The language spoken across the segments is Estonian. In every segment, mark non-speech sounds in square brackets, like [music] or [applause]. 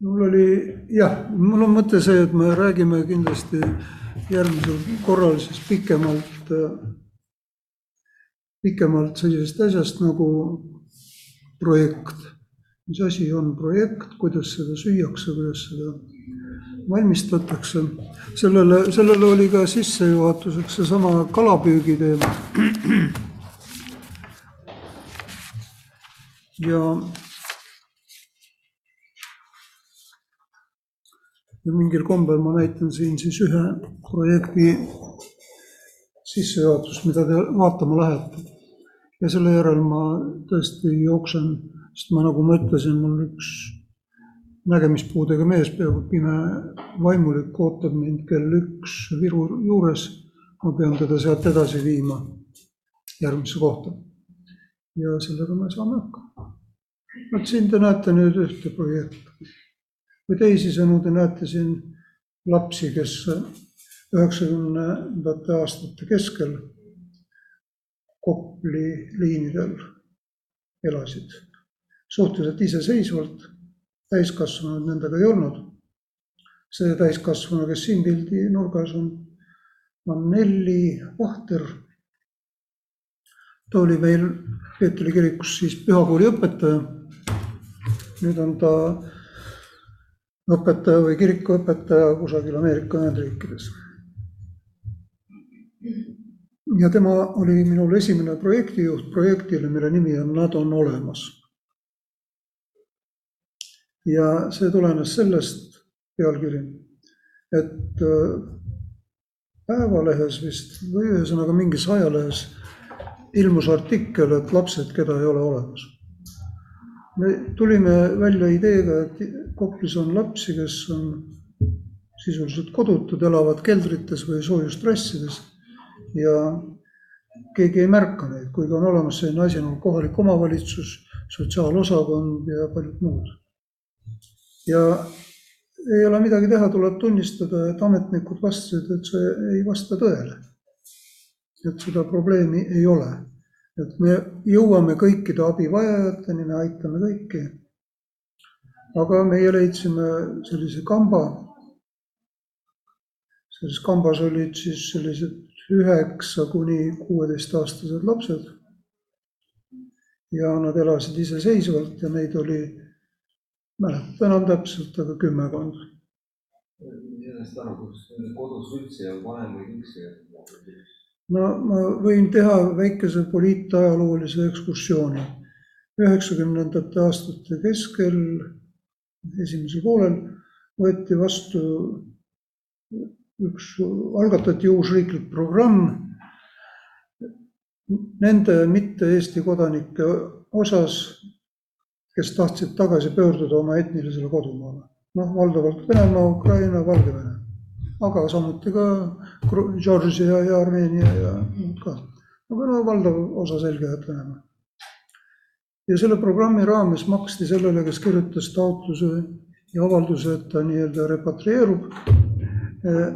mul oli jah, mul on mõte see, et me räägime kindlasti järgmisel korral siis pikemalt, pikemalt sellisest asjast nagu projekt. mis asi on projekt, kuidas seda süüakse, kuidas seda valmistatakse. sellele, sellele oli ka sissejuhatuseks seesama kalapüügi teema. [clears throat] ja ja mingil kombel ma näitan siin siis ühe projekti sissejuhatust, mida te vaatama lähete. ja selle järel ma tõesti jooksen, sest ma nagu ma ütlesin, mul üks nägemispuudega mees, peaaegu pime vaimulik ootab mind kell üks Viru juures. ma pean teda sealt edasi viima järgmisse kohta. ja sellega me saame hakkama. vot siin te näete nüüd ühte projekti või teisisõnu te näete siin lapsi, kes üheksakümnendate aastate keskel Kopli liinidel elasid suhteliselt iseseisvalt, täiskasvanud nendega ei olnud. see täiskasvanu, kes siin pildi nurgas on, on Nelli Vahter. ta oli meil Peetri kirikus siis pühakooli õpetaja. nüüd on ta õpetaja või kirikuõpetaja kusagil Ameerika Ühendriikides. ja tema oli minul esimene projektijuht projektile, mille nimi on Nad on olemas. ja see tulenes sellest, pealkiri, et äh, Päevalehes vist või ühesõnaga mingis ajalehes ilmus artikkel, et lapsed, keda ei ole olemas me tulime välja ideega, et Koplis on lapsi, kes on sisuliselt kodutud, elavad keldrites või soojustrassides ja keegi ei märka neid, kuigi on olemas selline asi nagu kohalik omavalitsus, sotsiaalosakond ja paljud muud. ja ei ole midagi teha, tuleb tunnistada, et ametnikud vastasid, et see ei vasta tõele. et seda probleemi ei ole et me jõuame kõikide abivajajateni, me aitame kõiki. aga meie leidsime sellise kamba. selles kambas olid siis sellised üheksa kuni kuueteistaastased lapsed. ja nad elasid iseseisvalt ja neid oli, mäleta enam täpselt, aga kümmekond. sellest aru, kus kodus üldse ei olnud vanemaid üksi? No ma võin teha väikese poliitajaloolise ekskursiooni. üheksakümnendate aastate keskel, esimesel poolel võeti vastu üks, algatati uus riiklik programm nende mitte Eesti kodanike osas, kes tahtsid tagasi pöörduda oma etnilisele kodumaale. noh, valdavalt Venemaa, Ukraina, Valgevene aga samuti ka Georgia ja Armeenia ja muud ka. aga no valdav osa selge, et Venemaa. ja selle programmi raames maksti sellele, kes kirjutas taotluse ja avalduse, et ta nii-öelda repatrieerub, eh,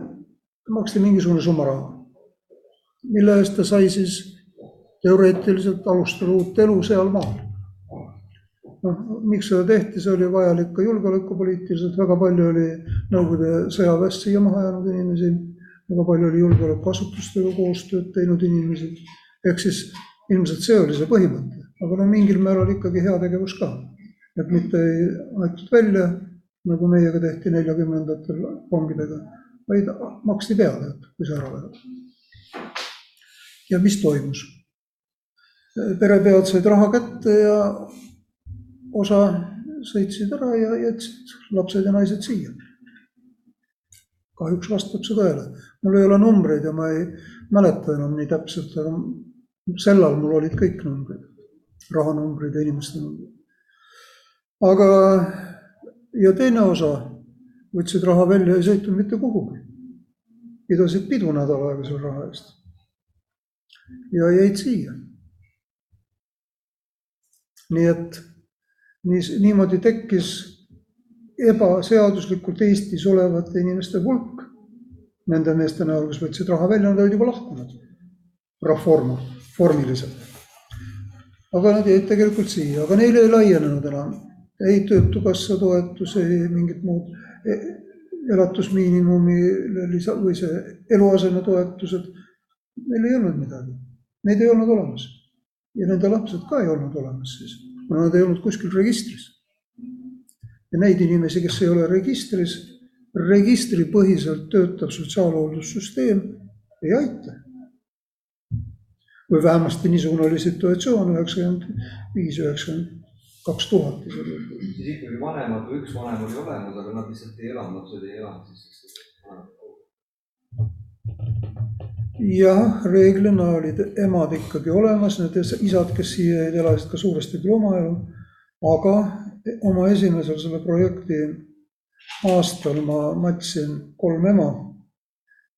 maksti mingisugune summa raha, mille eest ta sai siis teoreetiliselt alustada uut elu sealmaal noh, miks seda tehti, see oli vajalik ka julgeolekupoliitiliselt, väga palju oli Nõukogude sõjaväest siia maha jäänud inimesi, väga palju oli julgeolekuasutustega koostööd teinud inimesi. ehk siis ilmselt see oli see põhimõte, aga no mingil määral ikkagi heategevus ka. et mitte ei aetud välja, nagu meiega tehti neljakümnendatel vangidega, vaid maksti peale, et kui sa ära lähed. ja mis toimus? perepead said raha kätte ja osa sõitsid ära ja jätsid lapsed ja naised siia. kahjuks vastab see tõele. mul ei ole numbreid ja ma ei mäleta enam nii täpselt, aga sel ajal mul olid kõik numbrid, rahanumbrid ja inimeste numbrid. aga, ja teine osa võtsid raha välja, ei sõitnud mitte kuhugi. pidasid pidu nädal aega selle raha eest. ja jäid siia. nii et nii, niimoodi tekkis ebaseaduslikult Eestis olevate inimeste hulk. Nende meeste näol, kes võtsid raha välja, nad olid juba lahkunud. Reforma, vormiliselt. aga nad jäid tegelikult siia, aga neile ei laienenud enam. Ei Töötukassa toetus, ei mingit muud e- elatusmiinimumi lisa või see eluasemetoetused. Neil ei olnud midagi, neid ei olnud olemas. Ja nende lapsed ka ei olnud olemas siis, kuna nad ei olnud kuskil registris. ja neid inimesi, kes ei ole registris, registripõhiselt töötav sotsiaalhooldussüsteem ei aita. või vähemasti niisugune oli situatsioon üheksakümmend viis, üheksakümmend kaks tuhat siis ikkagi vanemad või üks vanem oli olemas, aga nad lihtsalt ei elanud, lapsed ei elanud siis. Jah, reeglina olid emad ikkagi olemas, need isad, kes siia jäid, elasid ka suuresti küll oma elu. aga oma esimesel selle projekti aastal ma matsin kolm ema,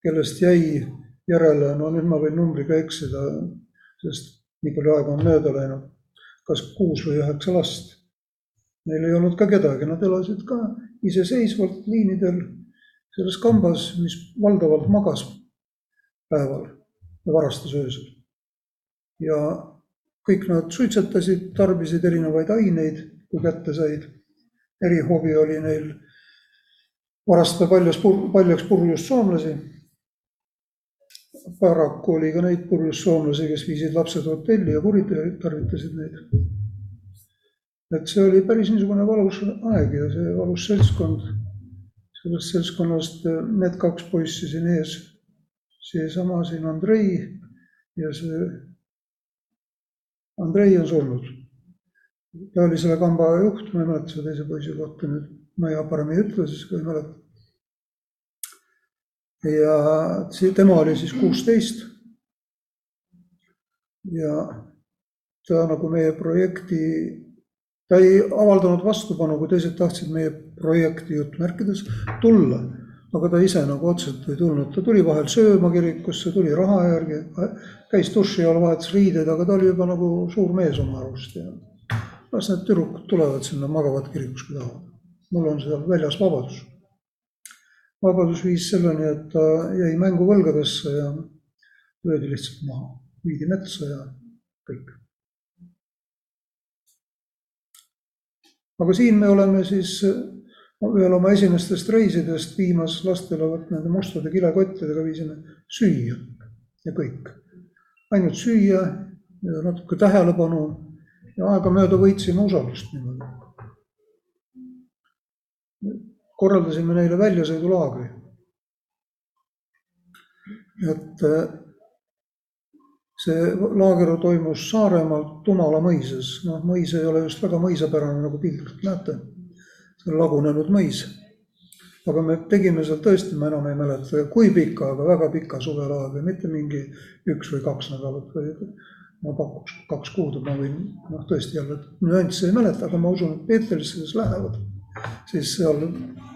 kellest jäi järele, no nüüd ma võin numbriga eksida, sest nii palju aega on mööda läinud kas kuus või üheksa last. Neil ei olnud ka kedagi, nad elasid ka iseseisvalt liinidel selles kambas, mis valdavalt magas päeval ja varastas öösel. ja kõik nad suitsetasid, tarbisid erinevaid aineid, kui kätte said. erihobi oli neil varastada paljas, paljaks purjus soomlasi. paraku oli ka neid purjus soomlasi, kes viisid lapsed hotelli ja kuritarvitasid neid. et see oli päris niisugune valus aeg ja see valus seltskond, sellest seltskonnast need kaks poissi siin ees seesama siin Andrei ja see Andrei on surnud. ta oli selle kamba juht, ma ei mäleta selle teise poisi kohta nüüd, ma hea parem ei ütle, siis kui ei mäleta. ja tema oli siis kuusteist. ja ta nagu meie projekti, ta ei avaldanud vastupanu, kui teised tahtsid meie projekti juttmärkides tulla aga ta ise nagu otseselt ei tulnud, ta tuli vahel sööma kirikusse, tuli raha järgi, käis duši all, vahetas riideid, aga ta oli juba nagu suur mees oma arust ja las need tüdrukud tulevad sinna, magavad kirikus, kui tahavad. mul on seal väljas vabadus. vabadus viis selleni, et ta jäi mänguvõlgadesse ja löödi lihtsalt maha, viidi metsa ja kõik. aga siin me oleme siis ühel oma esimestest reisidest viimas lastele vot nende mustade kilekottidega viisime süüa ja kõik. ainult süüa ja natuke tähelepanu ja aegamööda võitsime usaldust niimoodi. korraldasime neile väljasõidulaagri. et see laager toimus Saaremaal Tumala mõisas, noh, mõis ei ole just väga mõisapärane, nagu pildilt näete see on lagunenud mõis. aga me tegime seal tõesti, ma enam ei mäleta, kui pika, aga väga pika suvelaagri, mitte mingi üks või kaks nädalat, vaid ma pakuks kaks kuud, ma võin, noh, tõesti jälle nüansse ei mäleta, aga ma usun, et Peetrisse, kes lähevad, siis seal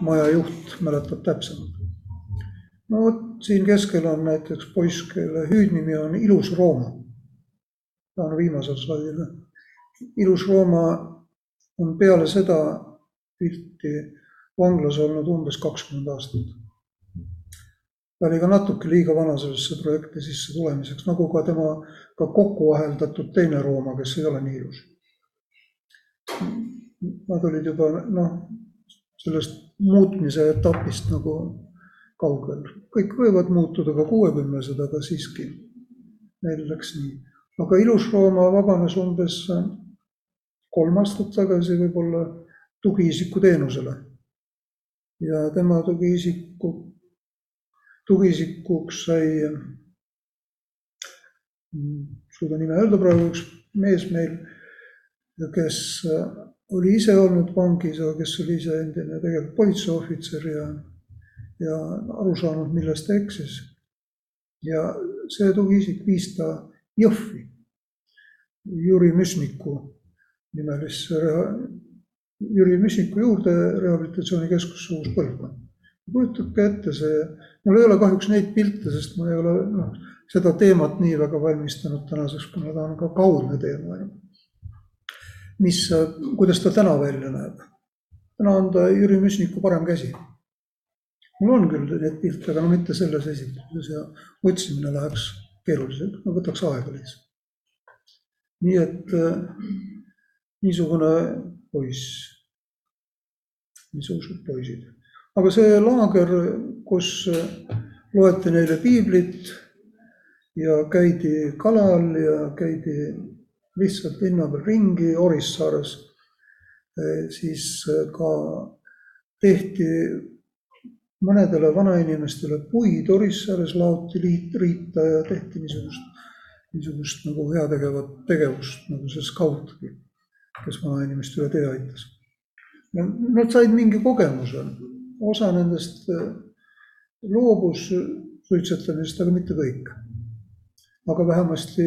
maja juht mäletab täpsemalt. no vot, siin keskel on näiteks poiss, kelle hüüdnimi on Ilus Rooma. ta on viimasel slaidil. ilus Rooma on peale seda pilti vanglas olnud umbes kakskümmend aastat. ta oli ka natuke liiga vana sellesse projekti sisse tulemiseks, nagu ka tema ka kokku aheldatud teine Rooma, kes ei ole nii ilus. Nad olid juba noh, sellest muutmise etapist nagu kaugel, kõik võivad muutuda ka kuuekümnesed, aga siiski neil läks nii. aga ilus Rooma vabanes umbes kolm aastat tagasi võib-olla tugiisiku teenusele. ja tema tugiisiku, tugiisikuks sai, suuda nime öelda praegu, üks mees meil, kes oli ise olnud vangis, aga kes oli ise endine tegelikult politseiohvitser ja, ja aru saanud, milles ta eksis. ja see tugiisik viis ta Jõhvi, Jüri Müsniku nimelisse Jüri Müsniku juurde rehabilitatsioonikeskusse Uus Põlvkond. kujutage ette see, mul ei ole kahjuks neid pilte, sest ma ei ole noh, seda teemat nii väga valmistanud tänaseks, kuna ta on ka kaudne teema. mis, kuidas ta täna välja näeb? täna on ta Jüri Müsniku parem käsi. mul on küll neid pilte, aga no mitte selles esitluses ja otsimine läheks keeruliseks, no võtaks aega lihtsalt. nii et niisugune poiss niisugused poisid. aga see laager, kus loeti neile piiblit ja käidi kalal ja käidi lihtsalt linna peal ringi Orissaares, siis ka tehti mõnedele vanainimestele puid Orissaares laoti liit, riita ja tehti niisugust, niisugust nagu heategevat tegevust, nagu see skaut, kes vanainimest üle tee aitas. nad said mingi kogemuse, osa nendest loobus suitsetamisest, aga mitte kõik. aga vähemasti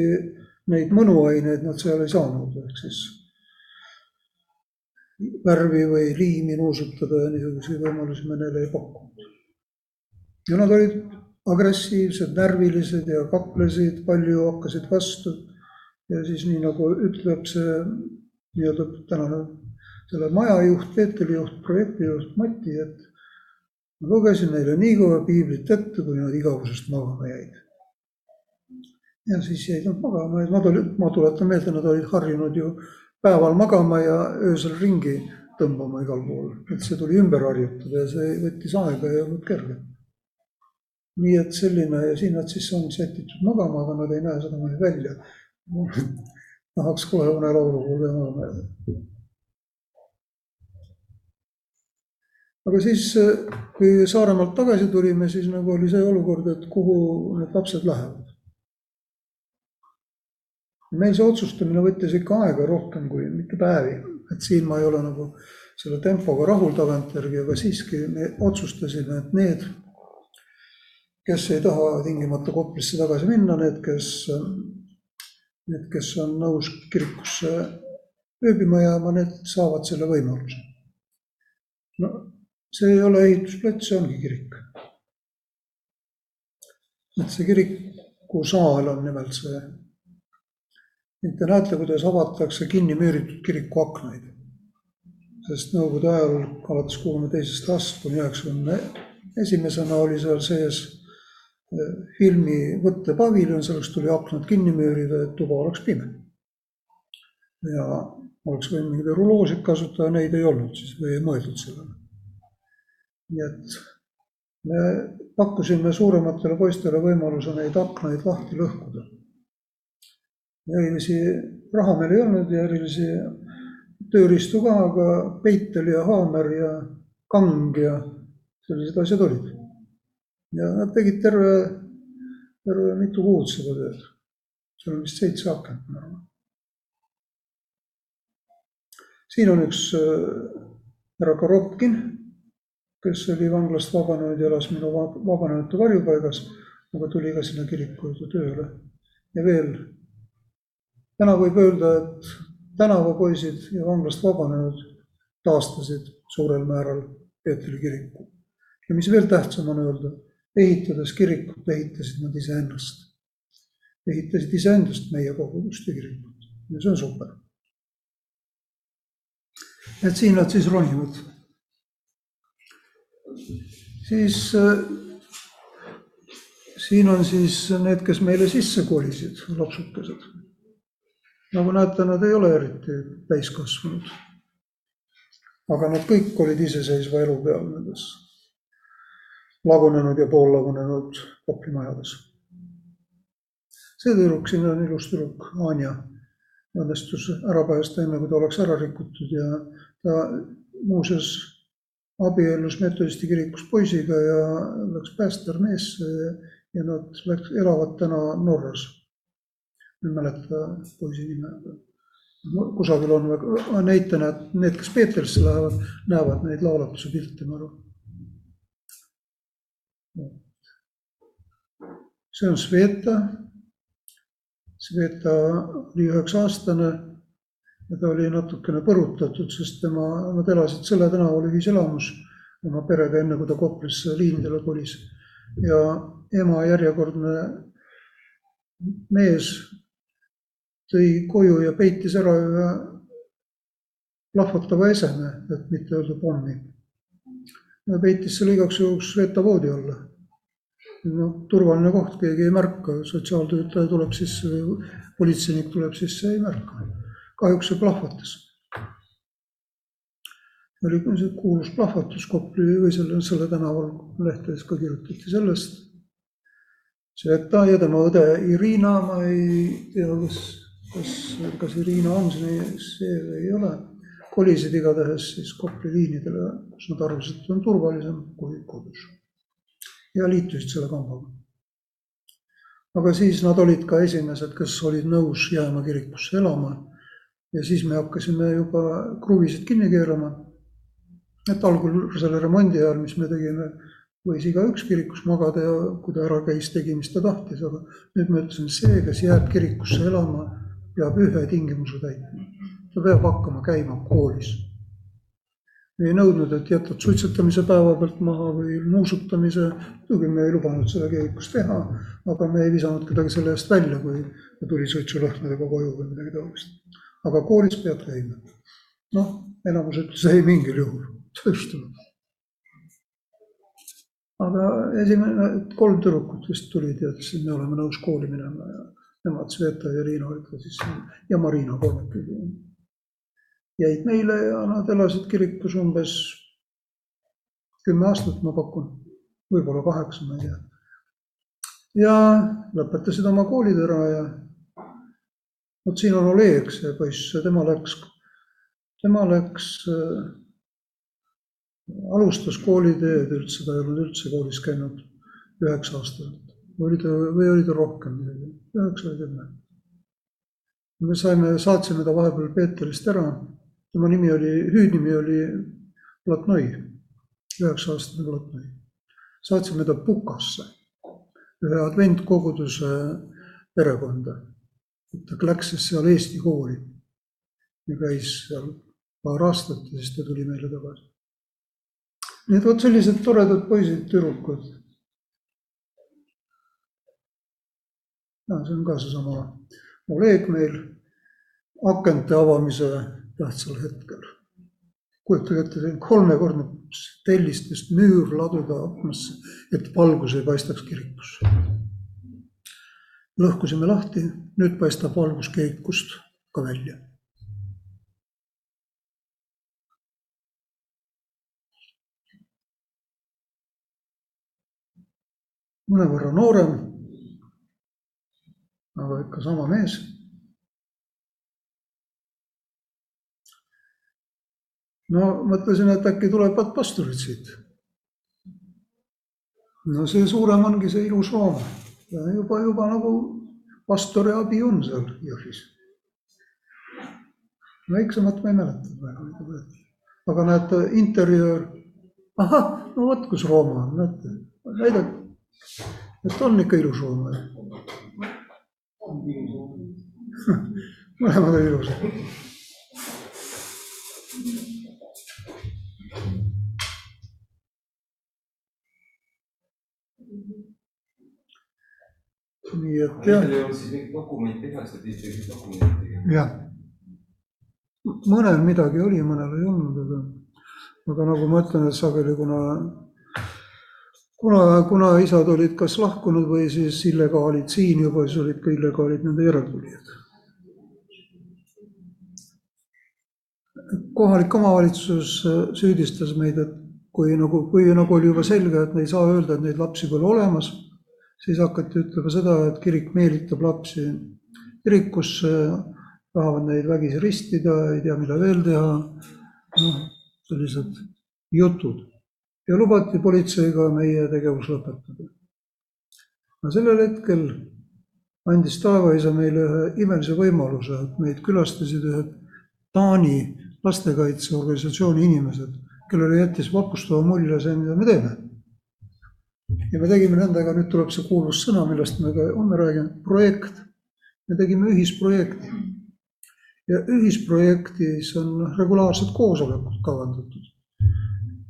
neid mõnuaineid nad seal ei saanud, ehk siis värvi või liimi nuusutada ja niisuguseid võimalusi me neile ei pakkunud. ja nad olid agressiivsed, närvilised ja kaklesid, palju hakkasid vastu. ja siis nii nagu ütleb see nii-öelda tänane selle maja juht, Peetri juht, projektijuht Mati, et ma lugesin neile nii kõva piiblit ette, kui nad igavusest magama jäid. ja siis jäid nad magama ja ma tulin, ma tuletan meelde, nad olid harjunud ju päeval magama ja öösel ringi tõmbama igal pool, et see tuli ümber harjutada ja see võttis aega ja ei olnud kerge. nii et selline ja siin nad siis on sätitud magama, aga nad ei näe sedamaani välja. [laughs] unelaulu kuulda magama jääda. aga siis, kui Saaremaalt tagasi tulime, siis nagu oli see olukord, et kuhu need lapsed lähevad meil see otsustamine võttis ikka aega rohkem kui mitte päevi, et siin ma ei ole nagu selle tempoga rahul tagantjärgi, aga siiski me otsustasime, et need, kes ei taha tingimata Koplisse tagasi minna, need, kes, need, kes on nõus kirikusse ööbima jääma, need saavad selle võimaluse. no see ei ole ehitusplats, see ongi kirik. et see kirikusaal on nimelt see te näete, kuidas avatakse kinni müüritud kiriku aknaid. sest nõukogude ajal alates kuuekümne teisest aastast kuni üheksakümne esimesena oli seal sees filmi võttepaviljon, selleks tuli aknad kinni müürida, et tuba oleks pime. ja oleks võinud mingeid ruloosid kasutada, neid ei olnud siis või ei mõeldud sellele. nii et me pakkusime suurematele poistele võimaluse neid aknaid lahti lõhkuda erilisi raha meil ei olnud ja erilisi tööriistu ka, aga peitel ja haamer ja kang ja sellised asjad olid. Ja nad tegid terve, terve mitu kuud seda tööd. seal on vist seitse akent, ma arvan. siin on üks äh, härra Korotkin, kes oli vanglast vabanenud ja elas minu vabanenute varjupaigas, aga tuli ka sinna kiriku juurde tööle ja veel täna võib öelda, et tänavapoisid ja vanglast vabanenud taastasid suurel määral Peetri kiriku. ja mis veel tähtsam on öelda, ehitades kirikut, ehitasid nad iseennast. ehitasid iseendast meie kogudust ja kirikut ja see on super. et siin nad siis ronivad. siis äh, siin on siis need, kes meile sisse kolisid, lapsukesed nagu näete, nad ei ole eriti täiskasvanud. aga nad kõik olid iseseisva elu peal nendes lagunenud ja poollagunenud koplimajades. see tüdruk siin on ilus tüdruk, Anja, õnnestus ära päästa enne, kui ta oleks ära rikutud ja ta muuseas abiellus metodisti kirikus poisiga ja läks päästearmeesse ja nad läks, elavad täna Norras ma ei mäleta poisi nime, kusagil on, ma näitan, et need, kes Peetrisse lähevad, näevad neid laulatuse pilte, ma arvan. See on Sveta. Sveta oli üheksa aastane ja ta oli natukene põrutatud, sest tema, nad elasid selle tänaval ühiselamus oma perega, enne kui ta Koplasse liinidele kolis. ja ema järjekordne mees tõi koju ja peitis ära ühe plahvatava eseme, et mitte öelda pommi. peitis selle igaks juhuks vetavoodi alla. No turvaline koht, keegi ei märka, sotsiaaltöötaja tuleb sisse või politseinik tuleb sisse, ei märka. kahjuks see plahvatas. oli see kuulus plahvatus Kopli või selle, selle tänaval lehtedes ka kirjutati sellest. Sveta ja tema õde Irina, ma ei tea, kas, kas, kas Irina on siin see või ei ole, kolisid igatahes siis Kopli liinidele, kus nad arvasid, et on turvalisem kui kodus. Ja liitusid selle kambaga. aga siis nad olid ka esimesed, kes olid nõus jääma kirikusse elama. ja siis me hakkasime juba kruvisid kinni keerama et algul selle remondi ajal, mis me tegime, võis igaüks kirikus magada ja kui ta ära käis, tegi, mis ta tahtis, aga nüüd ma ütlesin, see, kes jääb kirikusse elama, peab ühe tingimuse täitma. ta peab hakkama käima koolis. Ei nõudnud, et jätad suitsetamise päeva pealt maha või nuusutamise, muidugi me ei lubanud seda kirikus teha, aga me ei visanud kedagi selle eest välja, kui ta tuli suitsulõhnadega koju või midagi taolist. aga koolis pead käima. noh, enamus ütles ei mingil juhul tööstunud. aga esimene, kolm tüdrukut vist tulid ja ütlesid, me oleme nõus kooli minema ja nemad, Sveta ja Riina olid ka siis ja Marina kolmekesi. Jäid meile ja nad elasid kirikus umbes kümme aastat, ma pakun, võib-olla kaheksa, ma ei tea. ja lõpetasid oma koolid ära ja vot siin on Oleg, see poiss, tema läks, tema läks alustas kooliteed üldse, ta ei olnud üldse koolis käinud üheksa aastaselt. oli ta, või oli ta rohkem üheksa või kümme. me saime, saatsime ta vahepeal Peeterist ära, tema nimi oli, hüüdnimi oli Platnoi, üheksa aastane Platnoi. saatsime ta Pukasse, ühe adventkoguduse perekonda. ta läks siis seal Eesti kooli ja käis seal paar aastat ja siis ta tuli meile tagasi nii et vot sellised toredad poisid, tüdrukud. no see on ka seesama Oleg meil akente avamise tähtsal hetkel. kujutage ette, see on kolmekordne tellistest müür laduda aknasse, et valgus ei paistaks kirikusse. lõhkusime lahti, nüüd paistab valgus kirikust ka välja mõnevõrra noorem, aga ikka sama mees. No mõtlesin, et äkki tulevad pastorid siit. no see suurem ongi see ilus Rooma ja juba, juba nagu pastori abi on seal Jõhvis. väiksemat ma ei mäleta praegu, aga näete, interjöör, ahah, no vot, kus Rooma on, näete, näidake et on ikka ilus või? [laughs] mõlemad on ilusad. Nii et jah. Teil ei olnud siis mingit dokumenti pidite ikkagi dokumenti jah. mõnel midagi oli, mõnel ei olnud, aga, aga nagu ma ütlen, et sageli, kuna kuna, kuna isad olid kas lahkunud või siis illegaalid siin juba, siis olid ka illegaalid nende järeltulijad. kohalik omavalitsus süüdistas meid, et kui nagu, kui nagu oli juba selge, et me ei saa öelda, et neid lapsi pole olemas, siis hakati ütlema seda, et kirik meelitab lapsi kirikusse, tahavad neid vägisi ristida, ei tea, mida veel teha. noh, sellised jutud ja lubati politseiga meie tegevus lõpetada. no sellel hetkel andis taevaisa meile ühe imelise võimaluse, et meid külastasid ühed Taani lastekaitseorganisatsiooni inimesed, kellele jättis vapustava mulje see, mida me teeme. ja me tegime nendega, nüüd tuleb see kuulus sõna, millest me ka homme räägime, projekt. me tegime ühisprojekti. ja ühisprojektis on regulaarsed koosolekud kavandatud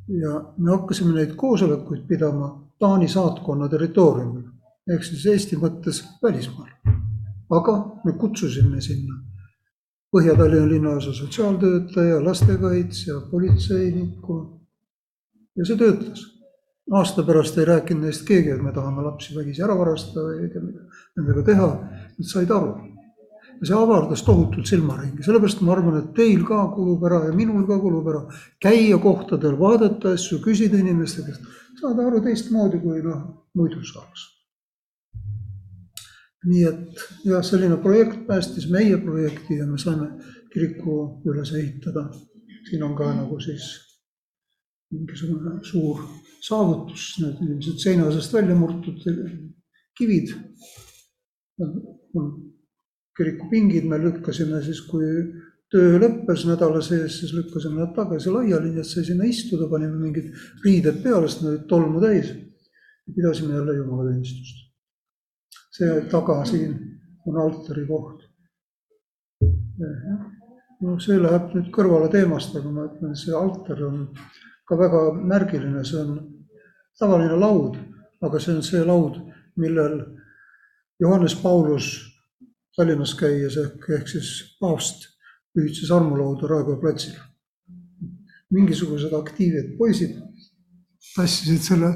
ja me hakkasime neid koosolekuid pidama Taani saatkonna territooriumil ehk siis Eesti mõttes välismaal. aga me kutsusime sinna Põhja-Tallinna linnaosa sotsiaaltöötaja, lastekaitsja, politseiniku ja see töötas. aasta pärast ei rääkinud neist keegi, et me tahame lapsi vägisi ära varastada või ei tea mida nendega teha, nad said aru. ja see avardas tohutult silmaringi, sellepärast ma arvan, et teil ka kulub ära ja minul ka kulub ära käia kohtadel, vaadata asju, küsida inimeste käest, saada aru teistmoodi, kui noh, muidu saaks. Nii et jah, selline projekt päästis meie projekti ja me saime kiriku üles ehitada. siin on ka nagu siis mingisugune suur saavutus, need ilmselt seina seest välja murtud kivid. kirikupingid me lükkasime siis, kui töö lõppes nädala sees, siis lükkasime nad tagasi laiali, nii et sai sinna istuda, panime mingid riided peale, sest nad olid tolmu täis. pidasime jälle jumalateenistust. See taga siin on altari koht. no see läheb nüüd kõrvale teemast, aga ma ütlen, see altar on ka väga märgiline, see on tavaline laud, aga see on see laud, millel Johannes Paulus Tallinnas käies ehk, ehk siis paavst pühitses armulauda Raekoja platsil. mingisugused aktiivsed poisid tassisid selle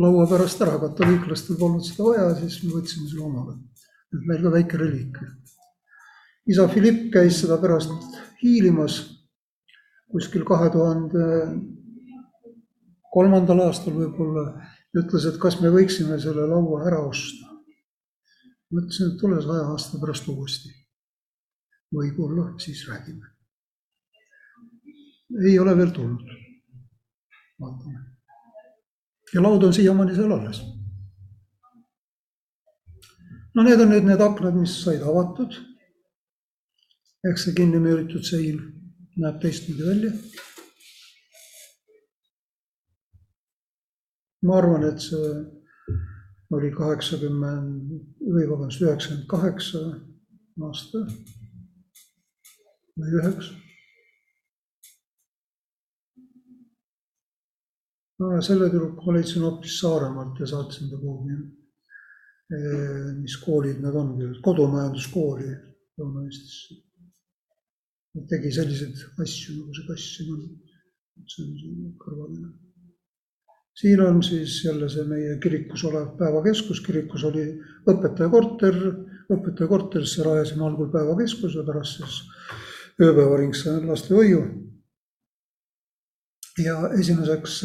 laua pärast ära, katoliiklastel polnud seda vaja, siis me võtsime selle omale. et meil ka väike reliik. isa Philipp käis seda pärast hiilimas kuskil kahe tuhande kolmandal aastal võib-olla ütles, et kas me võiksime selle laua ära osta. mõtlesin, et tule saja aasta pärast uuesti. võib-olla siis räägime. ei ole veel tulnud. vaatame. Ja laud on siiamaani seal alles. no need on nüüd need aknad, mis said avatud. eks see kinni müüritud sein näeb teistmoodi välja ma arvan, et see oli kaheksakümmend või vabandust, üheksakümmend kaheksa aasta või üheksa. No ja selle tüdruku ma leidsin hoopis Saaremaalt ja saatsin ta kuhugi. mis koolid need on, kodumajanduskooli Lõuna-Eestisse. tegi selliseid asju, nagu see kass siin on. see on siin kõrvaline siin on siis jälle see meie kirikus olev päevakeskus, kirikus oli õpetaja korter, õpetaja korterisse rajasime algul päevakeskuse, pärast siis ööpäevaringse lastehoiu. ja esimeseks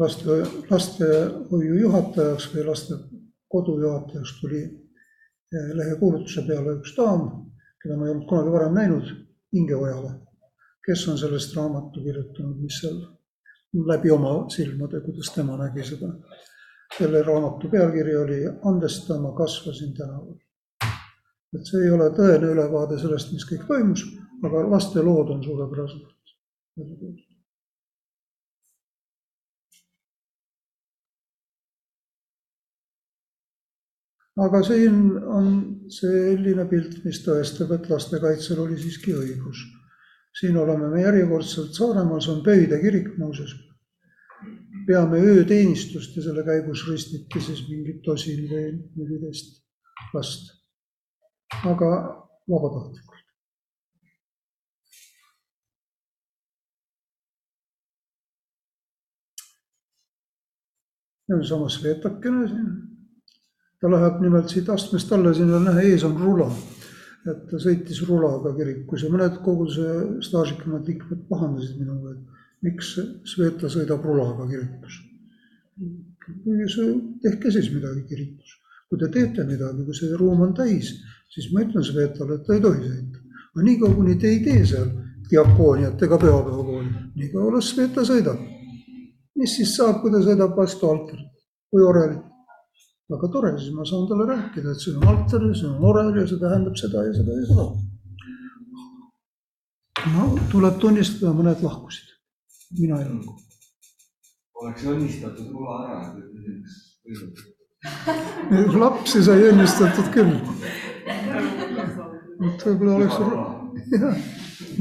laste, lastehoiu juhatajaks või lastekodu juhatajaks tuli eh, lehekuulutuse peale üks daam, keda ma ei olnud kunagi varem näinud, Inge Ojala, kes on sellest raamatu kirjutanud, mis seal läbi oma silmade, kuidas tema nägi seda. selle raamatu pealkiri oli Andesta, ma kasvasin tänaval. et see ei ole tõene ülevaade sellest, mis kõik toimus, aga laste lood on suurepäraselt välja toodud. Aga siin on selline pilt, mis tõestab, et lastekaitsel oli siiski õigus. siin oleme me järjekordselt Saaremaal, see on Pöide kirik muuseas peame ööteenistust ja selle käigus ristiti siis mingid tosin või neliteist last. aga vabatahtlikult. ja sama Svetakene siin. Ta läheb nimelt siit astmest alla, siin on näha, ees on rula. et ta sõitis rulaga kirikus ja mõned koguduse staažikamad liikmed pahandasid minuga, et miks Sveta sõidab rulaga kirikus? tehke siis midagi kirikus, kui te teete midagi, kui see ruum on täis, siis ma ütlen Svetale, et ta ei tohi sõita. aga niikaua, kuni te ei tee seal diakooniat ega pühapäevakooli, niikaua las Sveta sõidab. mis siis saab, kui ta sõidab vastu altarit või orelit? Väga tore, siis ma saan talle rääkida, et see on altar ja see on orel ja see tähendab seda ja seda ja seda. no tuleb tunnistada, mõned lahkusid mina ei olnud. oleks õnnistatud rula ära, et ütleks võinud. lapsi sai õnnistatud küll. et võib-olla oleks, [laughs] jah,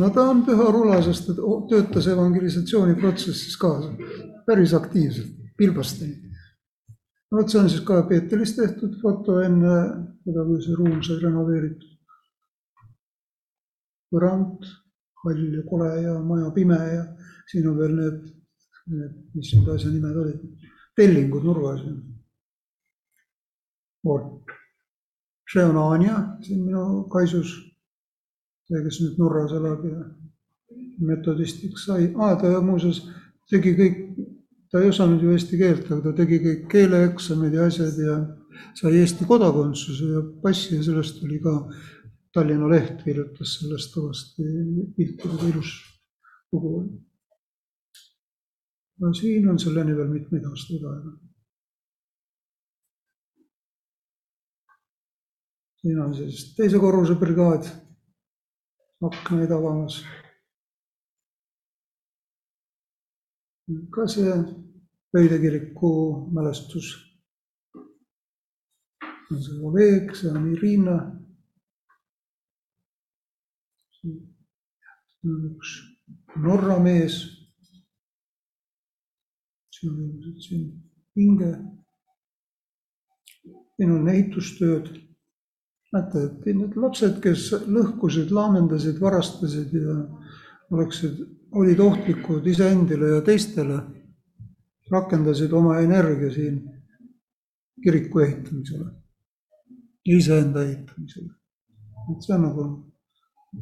no ta on püha rula, sest ta töötas evangelisatsiooni protsessis kaasa päris aktiivselt, pilbasteni. Vot, see on siis ka Peeteris tehtud foto enne seda, kui see ruum sai renoveeritud. põrand hall ja kole ja maja pime ja siin on veel need, need, mis need asja nimed olid, tellingud nurgas. vot, see on Anja siin minu kaisus. see, kes nüüd Norras elab ja metodistiks sai ah,, ta muuseas tegi kõik, ta ei osanud ju eesti keelt, aga ta tegi kõik keeleeksamid ja asjad ja sai Eesti kodakondsuse ja passi ja sellest tuli ka Tallinna Leht kirjutas sellest kõvasti piltidega ilus lugu. no siin on selleni veel mitmeid aastaid aega. siin on siis teise korruse brigaad aknaid avamas. ka see Pöide kiriku mälestus. on see Oleg, see on Irina. üks Norra mees. siin on ilmselt siin hinge. siin on ehitustööd näete, et need lapsed, kes lõhkusid, laamendasid, varastasid ja oleksid, olid ohtlikud iseendile ja teistele, rakendasid oma energia siin kiriku ehitamisele, iseenda ehitamisele. et see on nagu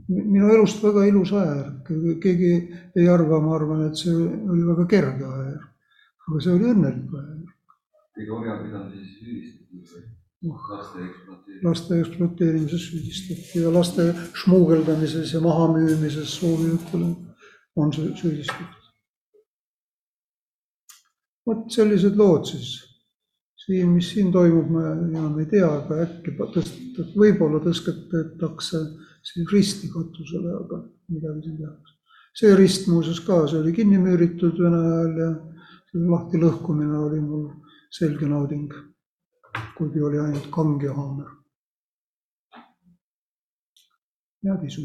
minu elust väga ilus ajajärk, keegi ei arva, ma arvan, et see oli väga kerge ajajärk, aga see oli õnnelik ajajärk. kõige orjapidamises süüdistatud laste ekspluateerimises. laste ekspluateerimises süüdistati ja laste šmuugeldamises ja mahamüümises soovijatele on süüdistatud. Vot sellised lood siis. siin, mis siin toimub, ma enam ei tea, aga äkki tõst-, võib-olla tõstetakse siin risti katusele, aga midagi siin tehakse. see rist muuseas ka, see oli kinni müüritud Vene ajal ja selle lahti lõhkumine oli mul selge nauding kuigi oli ainult kange haamer. ja tisu.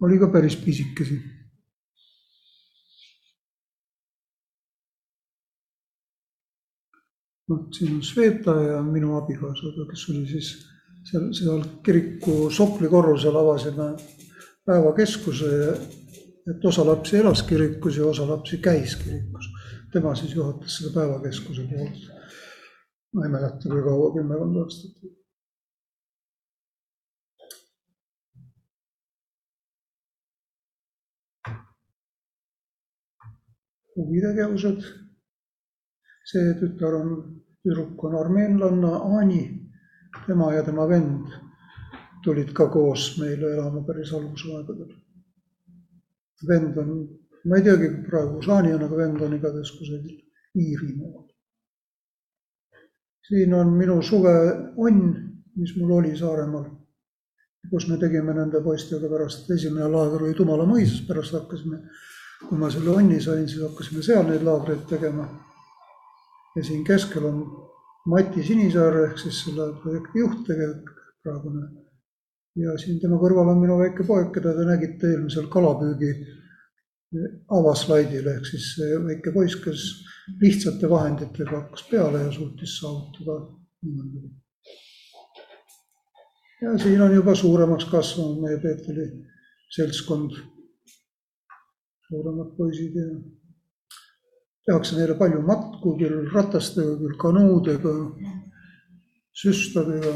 oli ka päris pisikesi. Noh, siin on Sveta ja minu abikaasaga, kes oli siis seal, seal kiriku sokli korrusel avasime päevakeskuse, et osa lapsi elas kirikus ja osa lapsi käis kirikus. tema siis juhatas seda päevakeskuse poolt ma ei mäleta, kui kaua, kümmekond aastat. huvitegevused. see tütar on, tüdruk on armeenlanna Ani, tema ja tema vend tulid ka koos meile elama päris algusaegadel. vend on, ma ei teagi praegu, kus Ani on, aga vend on igatahes kusagil Iirimaal siin on minu suveonn, mis mul oli Saaremaal, kus me tegime nende poistega pärast, esimene laager oli Tumala mõisas, pärast hakkasime, kui ma selle onni sain, siis hakkasime seal neid laagreid tegema. Ja siin keskel on Mati Sinisaar ehk siis selle projekti juht tegelikult praegune. ja siin tema kõrval on minu väike poeg, keda te nägite eelmisel kalapüügi avaslaidil ehk siis väike poiss, kes lihtsate vahenditega hakkas peale ja suutis saavutada niimoodi. ja siin on juba suuremaks kasvanud meie Peetri seltskond, suuremad poisid ja tehakse neile palju matku, küll ratastega, küll kanuudega, süstadega,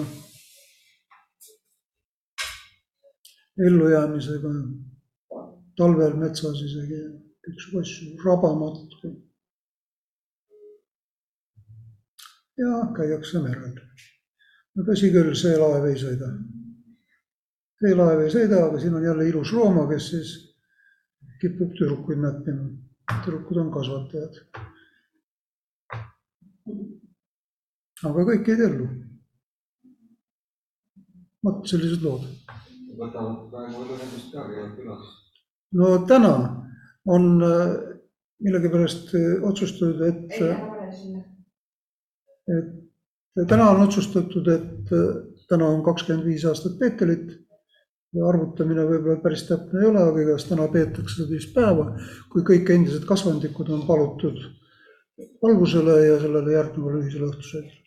ellujäämisega, talvel metsas isegi kõiksugu asju, rabamatku ja käiakse merel. no tõsi küll, see laev ei sõida. see laev ei sõida, aga siin on jälle ilus Rooma, kes siis kipub tüdrukuid näppima. Tüdrukud on kasvatajad. aga kõik jäid ellu. vot sellised lood. no täna on äh, millegipärast äh, otsustatud, et et täna on otsustatud, et äh, täna on kakskümmend viis aastat Peetelit ja arvutamine võib-olla päris täpne ei ole, aga igatahes täna peetakse seda vist päeva, kui kõik endised kasvandikud on palutud valgusele ja sellele järgnevale ühisele õhtusöögile.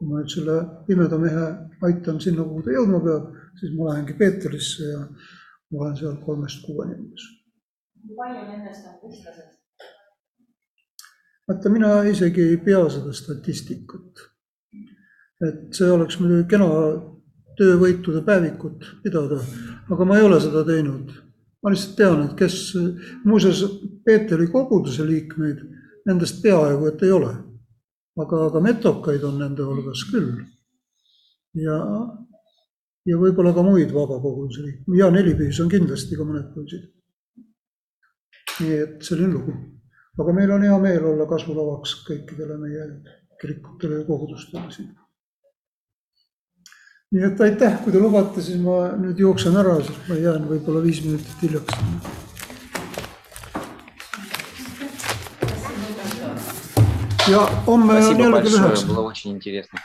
kui ma nüüd selle pimeda mehe aitan sinna, kuhu ta jõudma peab, siis ma lähengi Peeterisse ja ma olen seal kolmest kuueni umbes. kui palju nendest on kristlased? vaata, mina isegi ei pea seda statistikat. et see oleks muidugi kena töövõitude päevikut pidada, aga ma ei ole seda teinud. ma lihtsalt tean, et kes, muuseas Peeteri koguduse liikmeid nendest peaaegu et ei ole. aga, aga metokaid on nende hulgas küll. ja, ja võib-olla ka muid vabakoguduse liikmeid, Jaan Helipühis on kindlasti ka mõned poisid. nii et selline lugu. aga meil on hea meel olla kasvulavaks kõikidele meie kirikutele ja kogudustele siin nii et aitäh, kui te lubate, siis ma nüüd jooksen ära, ma jään võib-olla viis minutit hiljaks. ja homme on jälle kell üheksa.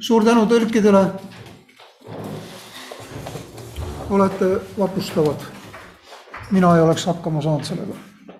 suur tänu tõlkidele. olete vapustavad. mina ei oleks hakkama saanud sellega